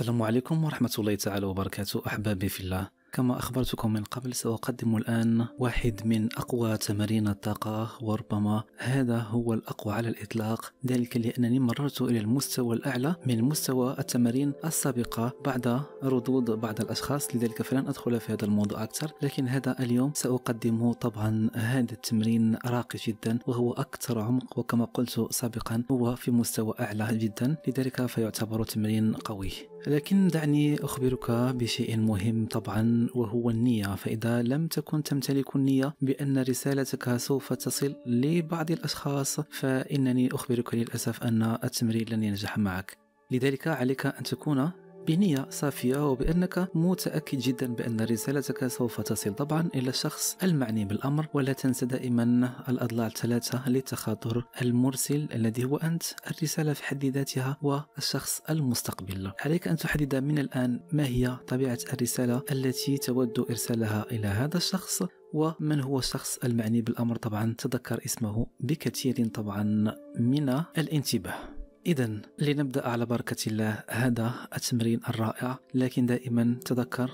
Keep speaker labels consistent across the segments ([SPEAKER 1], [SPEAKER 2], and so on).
[SPEAKER 1] السلام عليكم ورحمة الله تعالى وبركاته أحبابي في الله. كما أخبرتكم من قبل سأقدم الآن واحد من أقوى تمارين الطاقة وربما هذا هو الأقوى على الإطلاق. ذلك لأنني مررت إلى المستوى الأعلى من مستوى التمارين السابقة بعد ردود بعض الأشخاص لذلك فلن أدخل في هذا الموضوع أكثر. لكن هذا اليوم سأقدم طبعا هذا التمرين راقي جدا وهو أكثر عمق وكما قلت سابقا هو في مستوى أعلى جدا لذلك فيعتبر تمرين قوي. لكن دعني أخبرك بشيء مهم طبعا. وهو النية. فإذا لم تكن تمتلك النية بأن رسالتك سوف تصل لبعض الأشخاص فإنني أخبرك للأسف أن التمرين لن ينجح معك. لذلك عليك أن تكون بنية صافية وبأنك متأكد جدا بأن رسالتك سوف تصل طبعا إلى الشخص المعني بالأمر ولا تنسى دائما الأضلاع الثلاثة للتخاطر المرسل الذي هو أنت الرسالة في حد ذاتها والشخص المستقبل. عليك أن تحدد من الآن ما هي طبيعة الرسالة التي تود إرسالها إلى هذا الشخص ومن هو الشخص المعني بالأمر. طبعا تذكر اسمه بكثير طبعا من الانتباه. إذا لنبدأ على بركة الله. هذا التمرين الرائع لكن دائما تذكر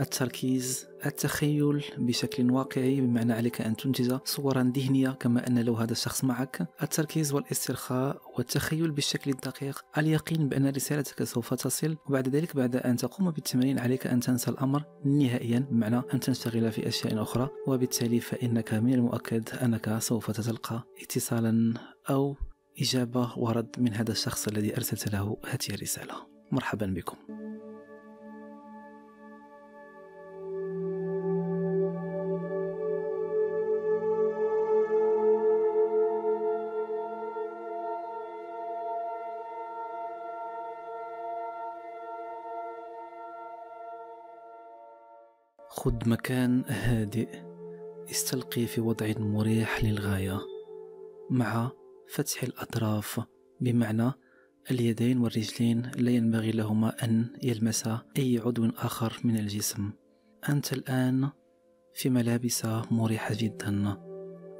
[SPEAKER 1] التركيز التخيل بشكل واقعي بمعنى عليك أن تنتج صورا ذهنية كما أن لو هذا الشخص معك. التركيز والاسترخاء والتخيل بالشكل الدقيق اليقين بأن رسالتك سوف تصل وبعد ذلك بعد أن تقوم بالتمرين عليك أن تنسى الأمر نهائيا بمعنى أن تنشغل في أشياء أخرى. وبالتالي فإنك من المؤكد أنك سوف تتلقى اتصالا أو إجابة ورد من هذا الشخص الذي أرسلت له هذه الرسالة. مرحبا بكم. خذ مكان هادئ استلقي في وضع مريح للغاية مع فتح الأطراف بمعنى اليدين والرجلين لا ينبغي لهما أن يلمسا أي عضو آخر من الجسم. أنت الآن في ملابس مريحة جدا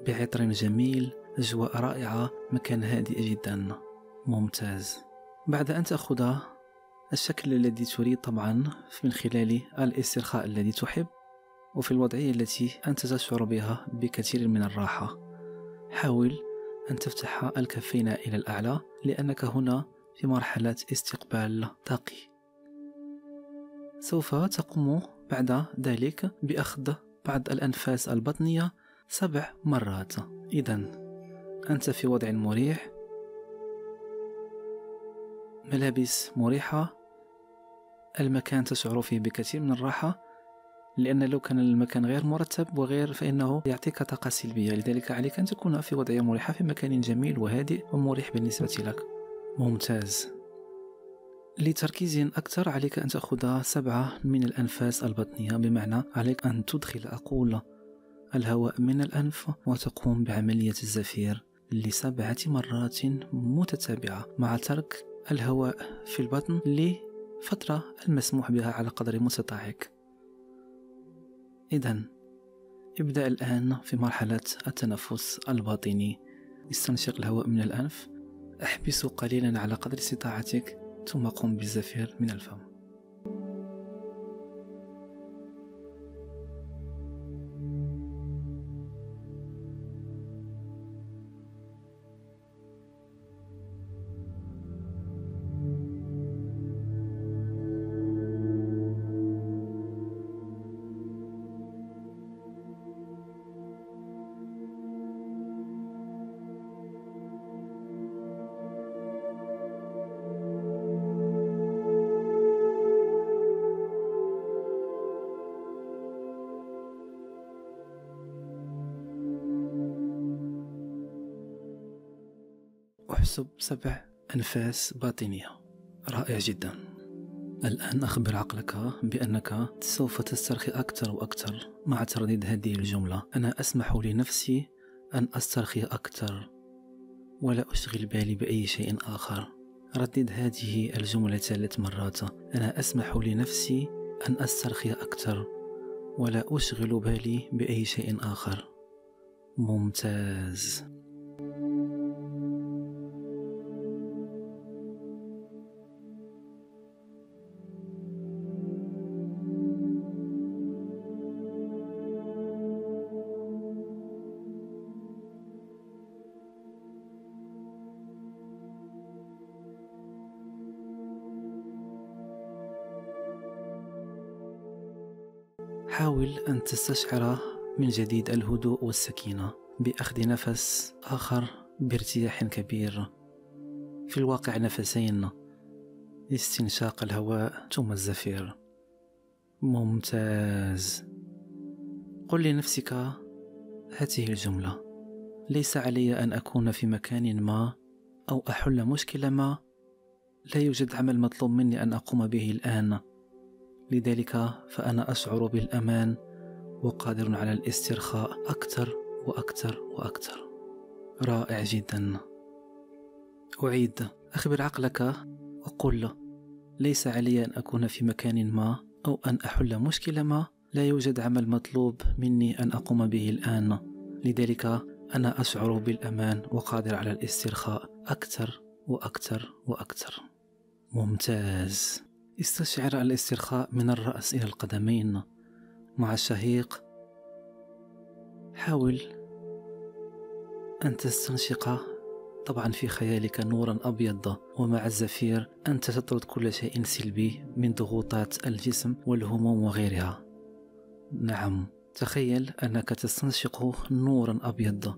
[SPEAKER 1] بعطر جميل أجواء رائعة مكان هادئ جدا. ممتاز. بعد أن تأخذ الشكل الذي تريد طبعا من خلال الاسترخاء الذي تحب وفي الوضعية التي أنت تشعر بها بكثير من الراحة حاول أن تفتح الكفين إلى الأعلى لأنك هنا في مرحلة استقبال طاقي. سوف تقوم بعد ذلك بأخذ بعض الأنفاس البطنية سبع مرات. إذا أنت في وضع مريح. ملابس مريحة. المكان تشعر فيه بكثير من الراحة. لأن لو كان المكان غير مرتب وغير فإنه يعطيك طاقة سلبية. لذلك عليك أن تكون في وضعية مريحة في مكان جميل وهادئ ومريح بالنسبة لك. ممتاز. لتركيز أكثر عليك أن تأخذ سبعة من الأنفاس البطنية. بمعنى عليك أن تدخل أقول الهواء من الأنف وتقوم بعملية الزفير لسبعة مرات متتابعة. مع ترك الهواء في البطن لفترة المسموح بها على قدر مستطاعك إذا ابدأ الآن في مرحلة التنفس الباطني. استنشق الهواء من الأنف. احبسه قليلا على قدر استطاعتك ثم قم بالزفير من الفم. احسب سبع أنفاس باطنية. رائع جدا. الآن أخبر عقلك بأنك سوف تسترخي أكثر وأكثر مع ترديد هذه الجملة. أنا أسمح لنفسي أن أسترخي أكثر ولا أشغل بالي بأي شيء آخر. ردد هذه الجملة ثلاث مرات. أنا أسمح لنفسي أن أسترخي أكثر ولا أشغل بالي بأي شيء آخر. ممتاز. حاول أن تستشعر من جديد الهدوء والسكينة بأخذ نفس آخر بارتياح كبير. في الواقع نفسين لاستنشاق الهواء ثم الزفير. ممتاز. قل لنفسك هذه الجملة. ليس علي أن أكون في مكان ما أو أحل مشكلة ما. لا يوجد عمل مطلوب مني أن أقوم به الآن. لذلك فأنا أشعر بالأمان وقادر على الاسترخاء أكثر وأكثر وأكثر. رائع جدا. أعيد. أخبر عقلك. وقل ليس علي أن أكون في مكان ما أو أن أحل مشكلة ما. لا يوجد عمل مطلوب مني أن أقوم به الآن. لذلك أنا أشعر بالأمان وقادر على الاسترخاء أكثر وأكثر وأكثر. ممتاز. استشعر الاسترخاء من الرأس إلى القدمين مع الشهيق. حاول أن تستنشق طبعا في خيالك نورا أبيض ومع الزفير أنت تطرد كل شيء سلبي من ضغوطات الجسم والهموم وغيرها. نعم تخيل أنك تستنشق نورا أبيض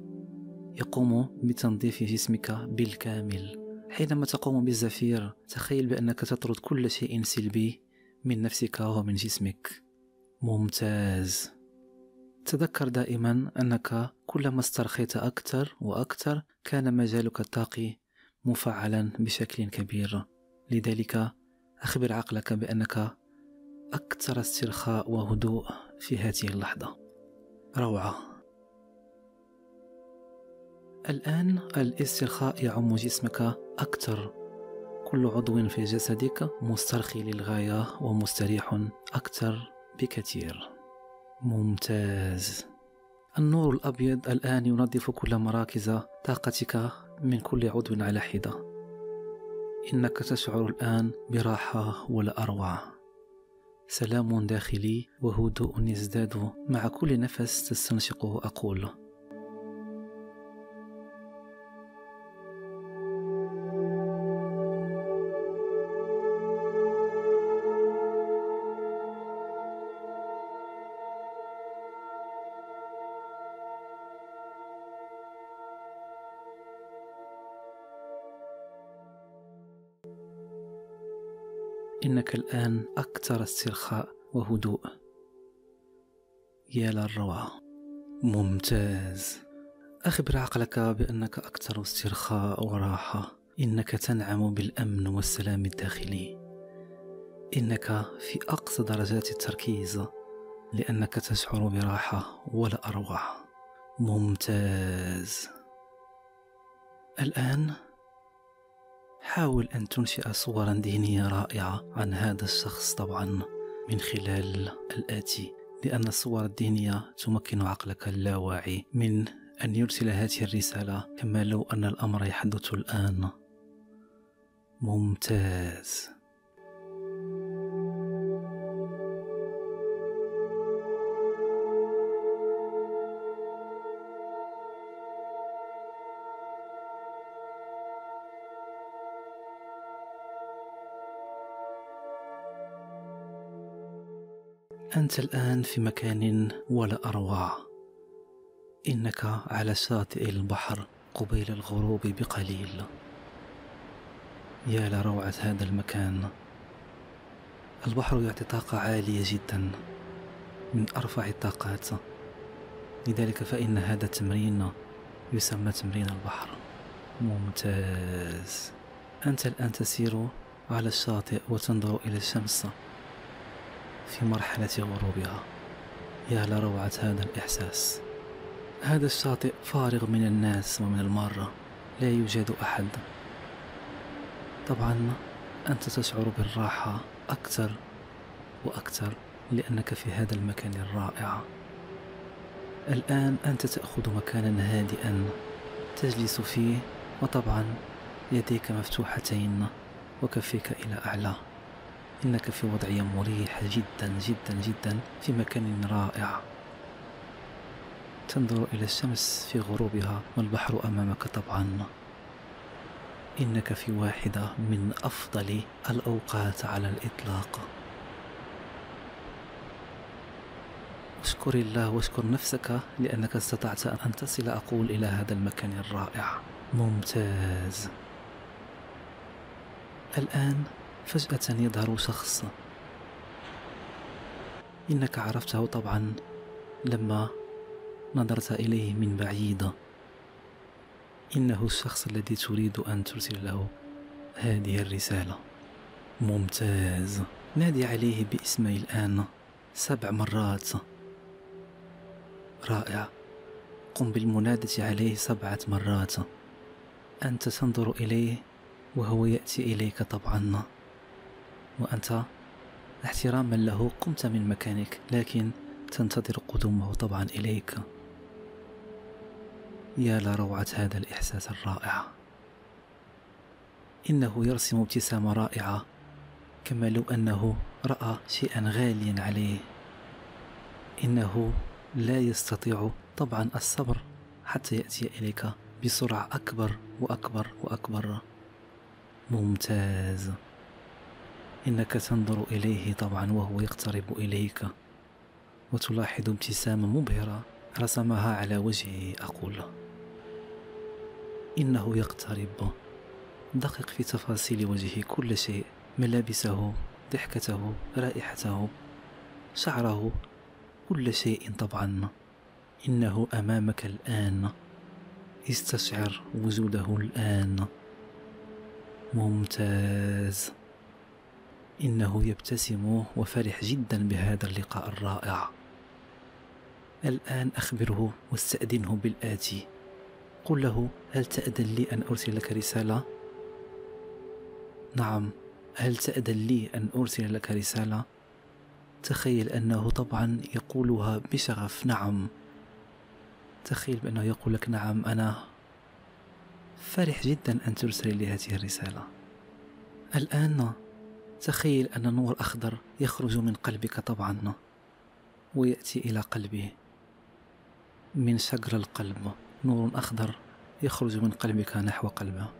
[SPEAKER 1] يقوم بتنظيف جسمك بالكامل. حينما تقوم بالزفير تخيل بأنك تطرد كل شيء سلبي من نفسك ومن جسمك. ممتاز. تذكر دائما أنك كلما استرخيت أكثر وأكثر كان مجالك الطاقي مفعلا بشكل كبير. لذلك أخبر عقلك بأنك أكثر استرخاء وهدوء في هذه اللحظة. روعة. الآن الاسترخاء يعم جسمك أكثر. كل عضو في جسدك مسترخي للغاية ومستريح أكثر بكثير. ممتاز. النور الأبيض الآن ينظف كل مراكز طاقتك من كل عضو على حدة. إنك تشعر الآن براحة ولا أروع. سلام داخلي وهدوء يزداد مع كل نفس تستنشقه أقول. إنك الآن أكثر استرخاء وهدوء. يا للروعة ممتاز. أخبر عقلك بأنك أكثر استرخاء وراحة. إنك تنعم بالأمن والسلام الداخلي. إنك في أقصى درجات التركيز. لأنك تشعر براحة ولا أروع. ممتاز. الآن حاول أن تنشئ صورا ذهنية رائعة عن هذا الشخص طبعا من خلال الآتي لأن الصور الذهنية تمكن عقلك اللاواعي من أن يرسل هذه الرسالة كما لو أن الأمر يحدث الآن. ممتاز. أنت الآن في مكان ولا أروع. إنك على شاطئ البحر قبيل الغروب بقليل. يا لروعة هذا المكان. البحر يعطي طاقة عالية جدا من أرفع الطاقات. لذلك فإن هذا التمرين يسمى تمرين البحر. ممتاز. أنت الآن تسير على الشاطئ وتنظر إلى الشمس. في مرحلة غروبها. يا لروعة هذا الإحساس. هذا الشاطئ فارغ من الناس ومن المارة. لا يوجد أحد. طبعا أنت تشعر بالراحة أكثر وأكثر لأنك في هذا المكان الرائع. الآن أنت تأخذ مكانا هادئا تجلس فيه وطبعا يديك مفتوحتين وكفيك إلى أعلى. إنك في وضعية مريحة جدا جدا جدا في مكان رائع. تنظر إلى الشمس في غروبها والبحر أمامك طبعا. إنك في واحدة من أفضل الأوقات على الإطلاق. اشكر الله واشكر نفسك لأنك استطعت أن تصل أقول إلى هذا المكان الرائع. ممتاز. الآن فجأة يظهر شخص. إنك عرفته طبعا لما نظرت إليه من بعيد. إنه الشخص الذي تريد أن ترسل له هذه الرسالة. ممتاز. نادي عليه باسمه الآن سبع مرات. رائع. قم بالمنادة عليه سبعة مرات. أنت تنظر إليه وهو يأتي إليك طبعا. وأنت احتراما له قمت من مكانك لكن تنتظر قدومه طبعا إليك. يا لروعة هذا الإحساس الرائع. إنه يرسم ابتسامة رائعة كما لو أنه رأى شيئا غاليا عليه. إنه لا يستطيع طبعا الصبر حتى يأتي إليك بسرعة أكبر وأكبر وأكبر. ممتاز. إنك تنظر إليه طبعا وهو يقترب إليك. وتلاحظ ابتسامة مبهرة رسمها على وجهه. أقول إنه يقترب. دقق في تفاصيل وجهه كل شيء ملابسه ضحكته رائحته شعره كل شيء طبعا. إنه أمامك الآن. استشعر وجوده الآن. ممتاز. إنه يبتسم وفرح جدا بهذا اللقاء الرائع. الآن أخبره واستأذنه بالآتي. قل له هل تأذن لي أن أرسل لك رسالة؟ نعم هل تأذن لي أن أرسل لك رسالة؟ تخيل أنه طبعا يقولها بشغف. نعم. تخيل بأنه يقول لك نعم أنا فرح جدا أن ترسل لي هذه الرسالة. الآن تخيل أن نور أخضر يخرج من قلبك طبعا ويأتي إلى قلبه. من شجر القلب نور أخضر يخرج من قلبك نحو قلبه.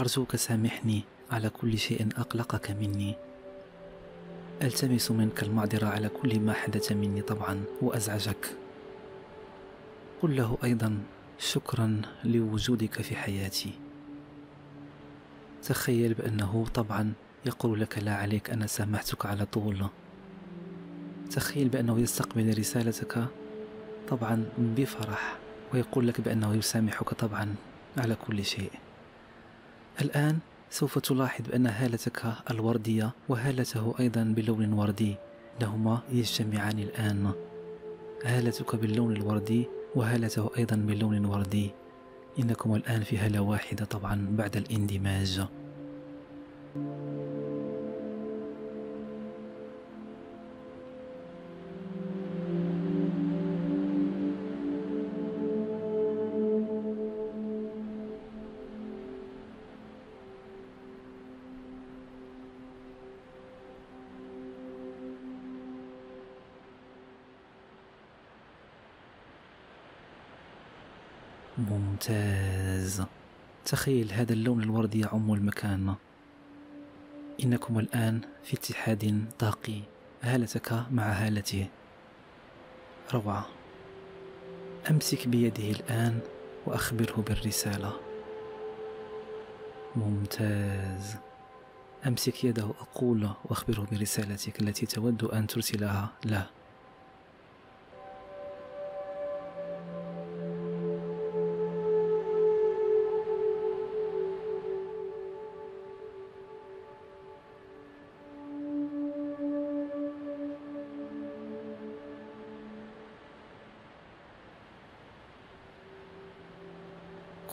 [SPEAKER 1] أرجوك سامحني على كل شيء أقلقك مني. ألتمس منك المعذرة على كل ما حدث مني طبعا وأزعجك. قل له أيضا شكرا لوجودك في حياتي. تخيل بأنه طبعا يقول لك لا عليك أنا سامحتك على طول. تخيل بأنه يستقبل رسالتك طبعا بفرح ويقول لك بأنه يسامحك طبعا على كل شيء. الآن سوف تلاحظ بأن هالتك الوردية وهالته أيضا بلون وردي لهما يجتمعان الآن. هالتك باللون الوردي وهالته أيضا باللون وردي. إنكم الآن في هالة واحدة طبعا بعد الاندماج. ممتاز. تخيل هذا اللون الوردي يعم المكان. إنكم الآن في اتحاد طاقي هالتك مع هالته. روعة. أمسك بيده الآن وأخبره بالرسالة. ممتاز. أمسك يده أقول وأخبره برسالتك التي تود أن ترسلها له.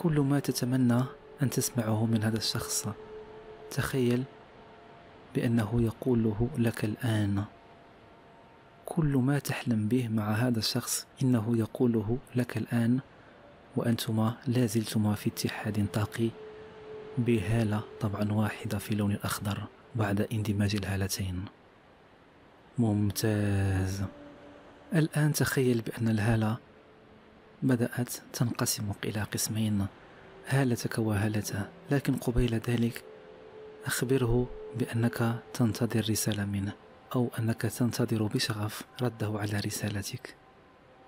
[SPEAKER 1] كل ما تتمنى أن تسمعه من هذا الشخص. تخيل بأنه يقوله لك الآن. كل ما تحلم به مع هذا الشخص إنه يقوله لك الآن وأنتما لازلتما في اتحاد طاقي. بهالة طبعا واحدة في لون أخضر بعد اندماج الهالتين. ممتاز. الآن تخيل بأن الهالة بدأت تنقسم إلى قسمين. هالتك وهالته لكن قبيل ذلك أخبره بأنك تنتظر رسالة منه أو أنك تنتظر بشغف رده على رسالتك.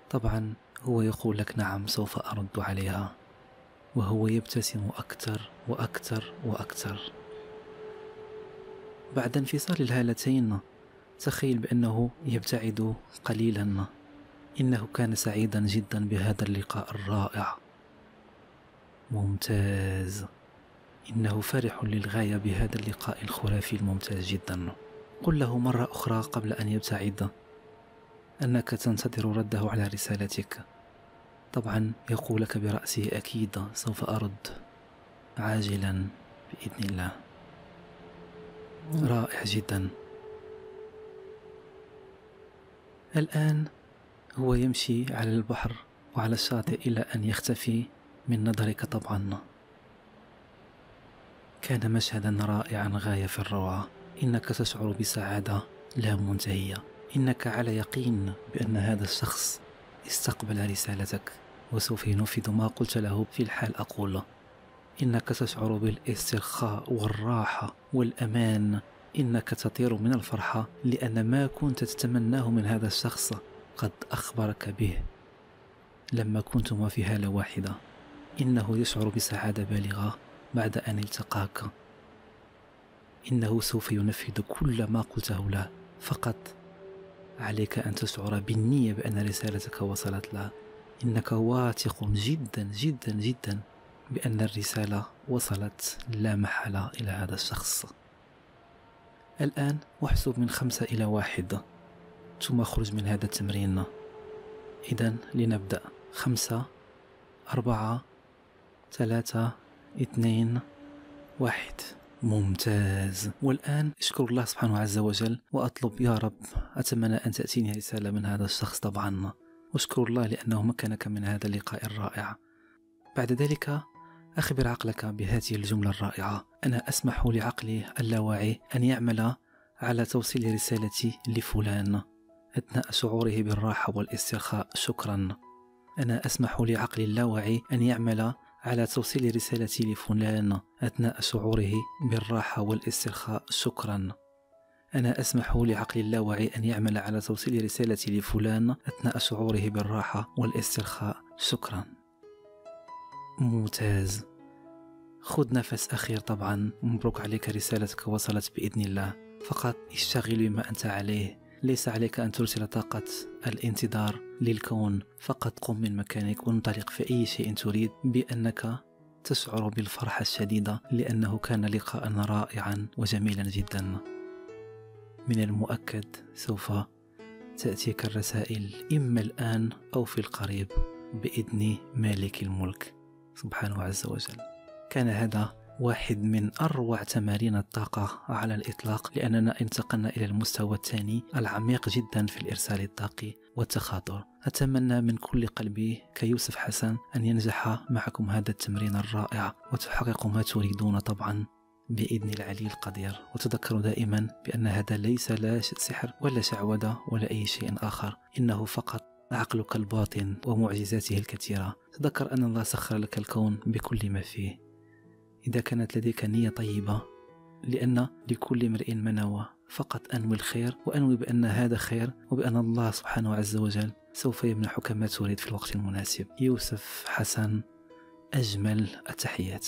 [SPEAKER 1] طبعا هو يقول لك نعم سوف أرد عليها. وهو يبتسم أكثر وأكثر وأكثر. بعد انفصال الهالتين تخيل بأنه يبتعد قليلا. إنه كان سعيدا جدا بهذا اللقاء الرائع. ممتاز. إنه فرح للغاية بهذا اللقاء الخرافي الممتاز جدا. قل له مرة أخرى قبل أن يبتعد. أنك تنتظر رده على رسالتك. طبعا يقول لك برأسه أكيد سوف أرد عاجلا بإذن الله. رائع جدا. الآن هو يمشي على البحر وعلى الشاطئ إلى أن يختفي من نظرك طبعا. كان مشهدا رائعا غاية في الروعة إنك تشعر بسعادة لا منتهية. إنك على يقين بأن هذا الشخص استقبل رسالتك. وسوف ينفذ ما قلت له في الحال أقول. إنك تشعر بالاسترخاء والراحة والأمان. إنك تطير من الفرحة لأن ما كنت تتمناه من هذا الشخص. قد أخبرك به. لما كنتما في هالة واحدة إنه يشعر بسعادة بالغة بعد أن التقاك. إنه سوف ينفذ كل ما قلته له. فقط عليك أن تشعر بالنية بأن رسالتك وصلت له. إنك واثق جدا جدا جدا بأن الرسالة وصلت لا محالة إلى هذا الشخص. الآن احسب من خمسة إلى واحد. ثم اخرج من هذا التمرين. إذا لنبدأ. خمسة أربعة ثلاثة اثنين واحد. ممتاز. والآن أشكر الله سبحانه عز وجل وأطلب يا رب أتمنى أن تأتيني رسالة من هذا الشخص طبعا. وأشكر الله لأنه مكنك من هذا اللقاء الرائع. بعد ذلك أخبر عقلك بهذه الجملة الرائعة. أنا أسمح لعقلي اللاواعي أن يعمل على توصيل رسالتي لفلان. أثناء شعوره بالراحة والاسترخاء. شكرا. أنا أسمح لعقلي اللاواعي أن يعمل على توصيل رسالتي لفلان أثناء شعوره بالراحة والاسترخاء. شكرا. أنا أسمح لعقلي اللاواعي أن يعمل على توصيل رسالتي لفلان أثناء شعوره بالراحة والاسترخاء. شكرا. ممتاز. خذ نفس أخير طبعا. مبروك عليك رسالتك وصلت بإذن الله. فقط اشتغل بما أنت عليه. ليس عليك أن ترسل طاقة الانتظار للكون. فقط قم من مكانك وانطلق في أي شيء تريد بأنك تشعر بالفرحة الشديدة لأنه كان لقاء رائعا وجميلا جدا. من المؤكد سوف تأتيك الرسائل إما الآن أو في القريب بإذن مالك الملك. سبحانه عز وجل. كان هذا واحد من أروع تمارين الطاقة على الإطلاق لأننا انتقلنا إلى المستوى الثاني العميق جدا في الإرسال الطاقي والتخاطر. أتمنى من كل قلبي كيوسف حسن أن ينجح معكم هذا التمرين الرائع وتحققوا ما تريدون طبعا بإذن العلي القدير. وتذكروا دائما بأن هذا ليس لا سحر ولا شعوذة ولا أي شيء آخر إنه فقط عقلك الباطن ومعجزاته الكثيرة. تذكر أن الله سخر لك الكون بكل ما فيه. إذا كانت لديك نية طيبة لأن لكل امرئ منوى فقط أنوي الخير وأنوي بأن هذا خير وبأن الله سبحانه عز وجل سوف يمنحك ما تريد في الوقت المناسب. يوسف حسن أجمل التحيات.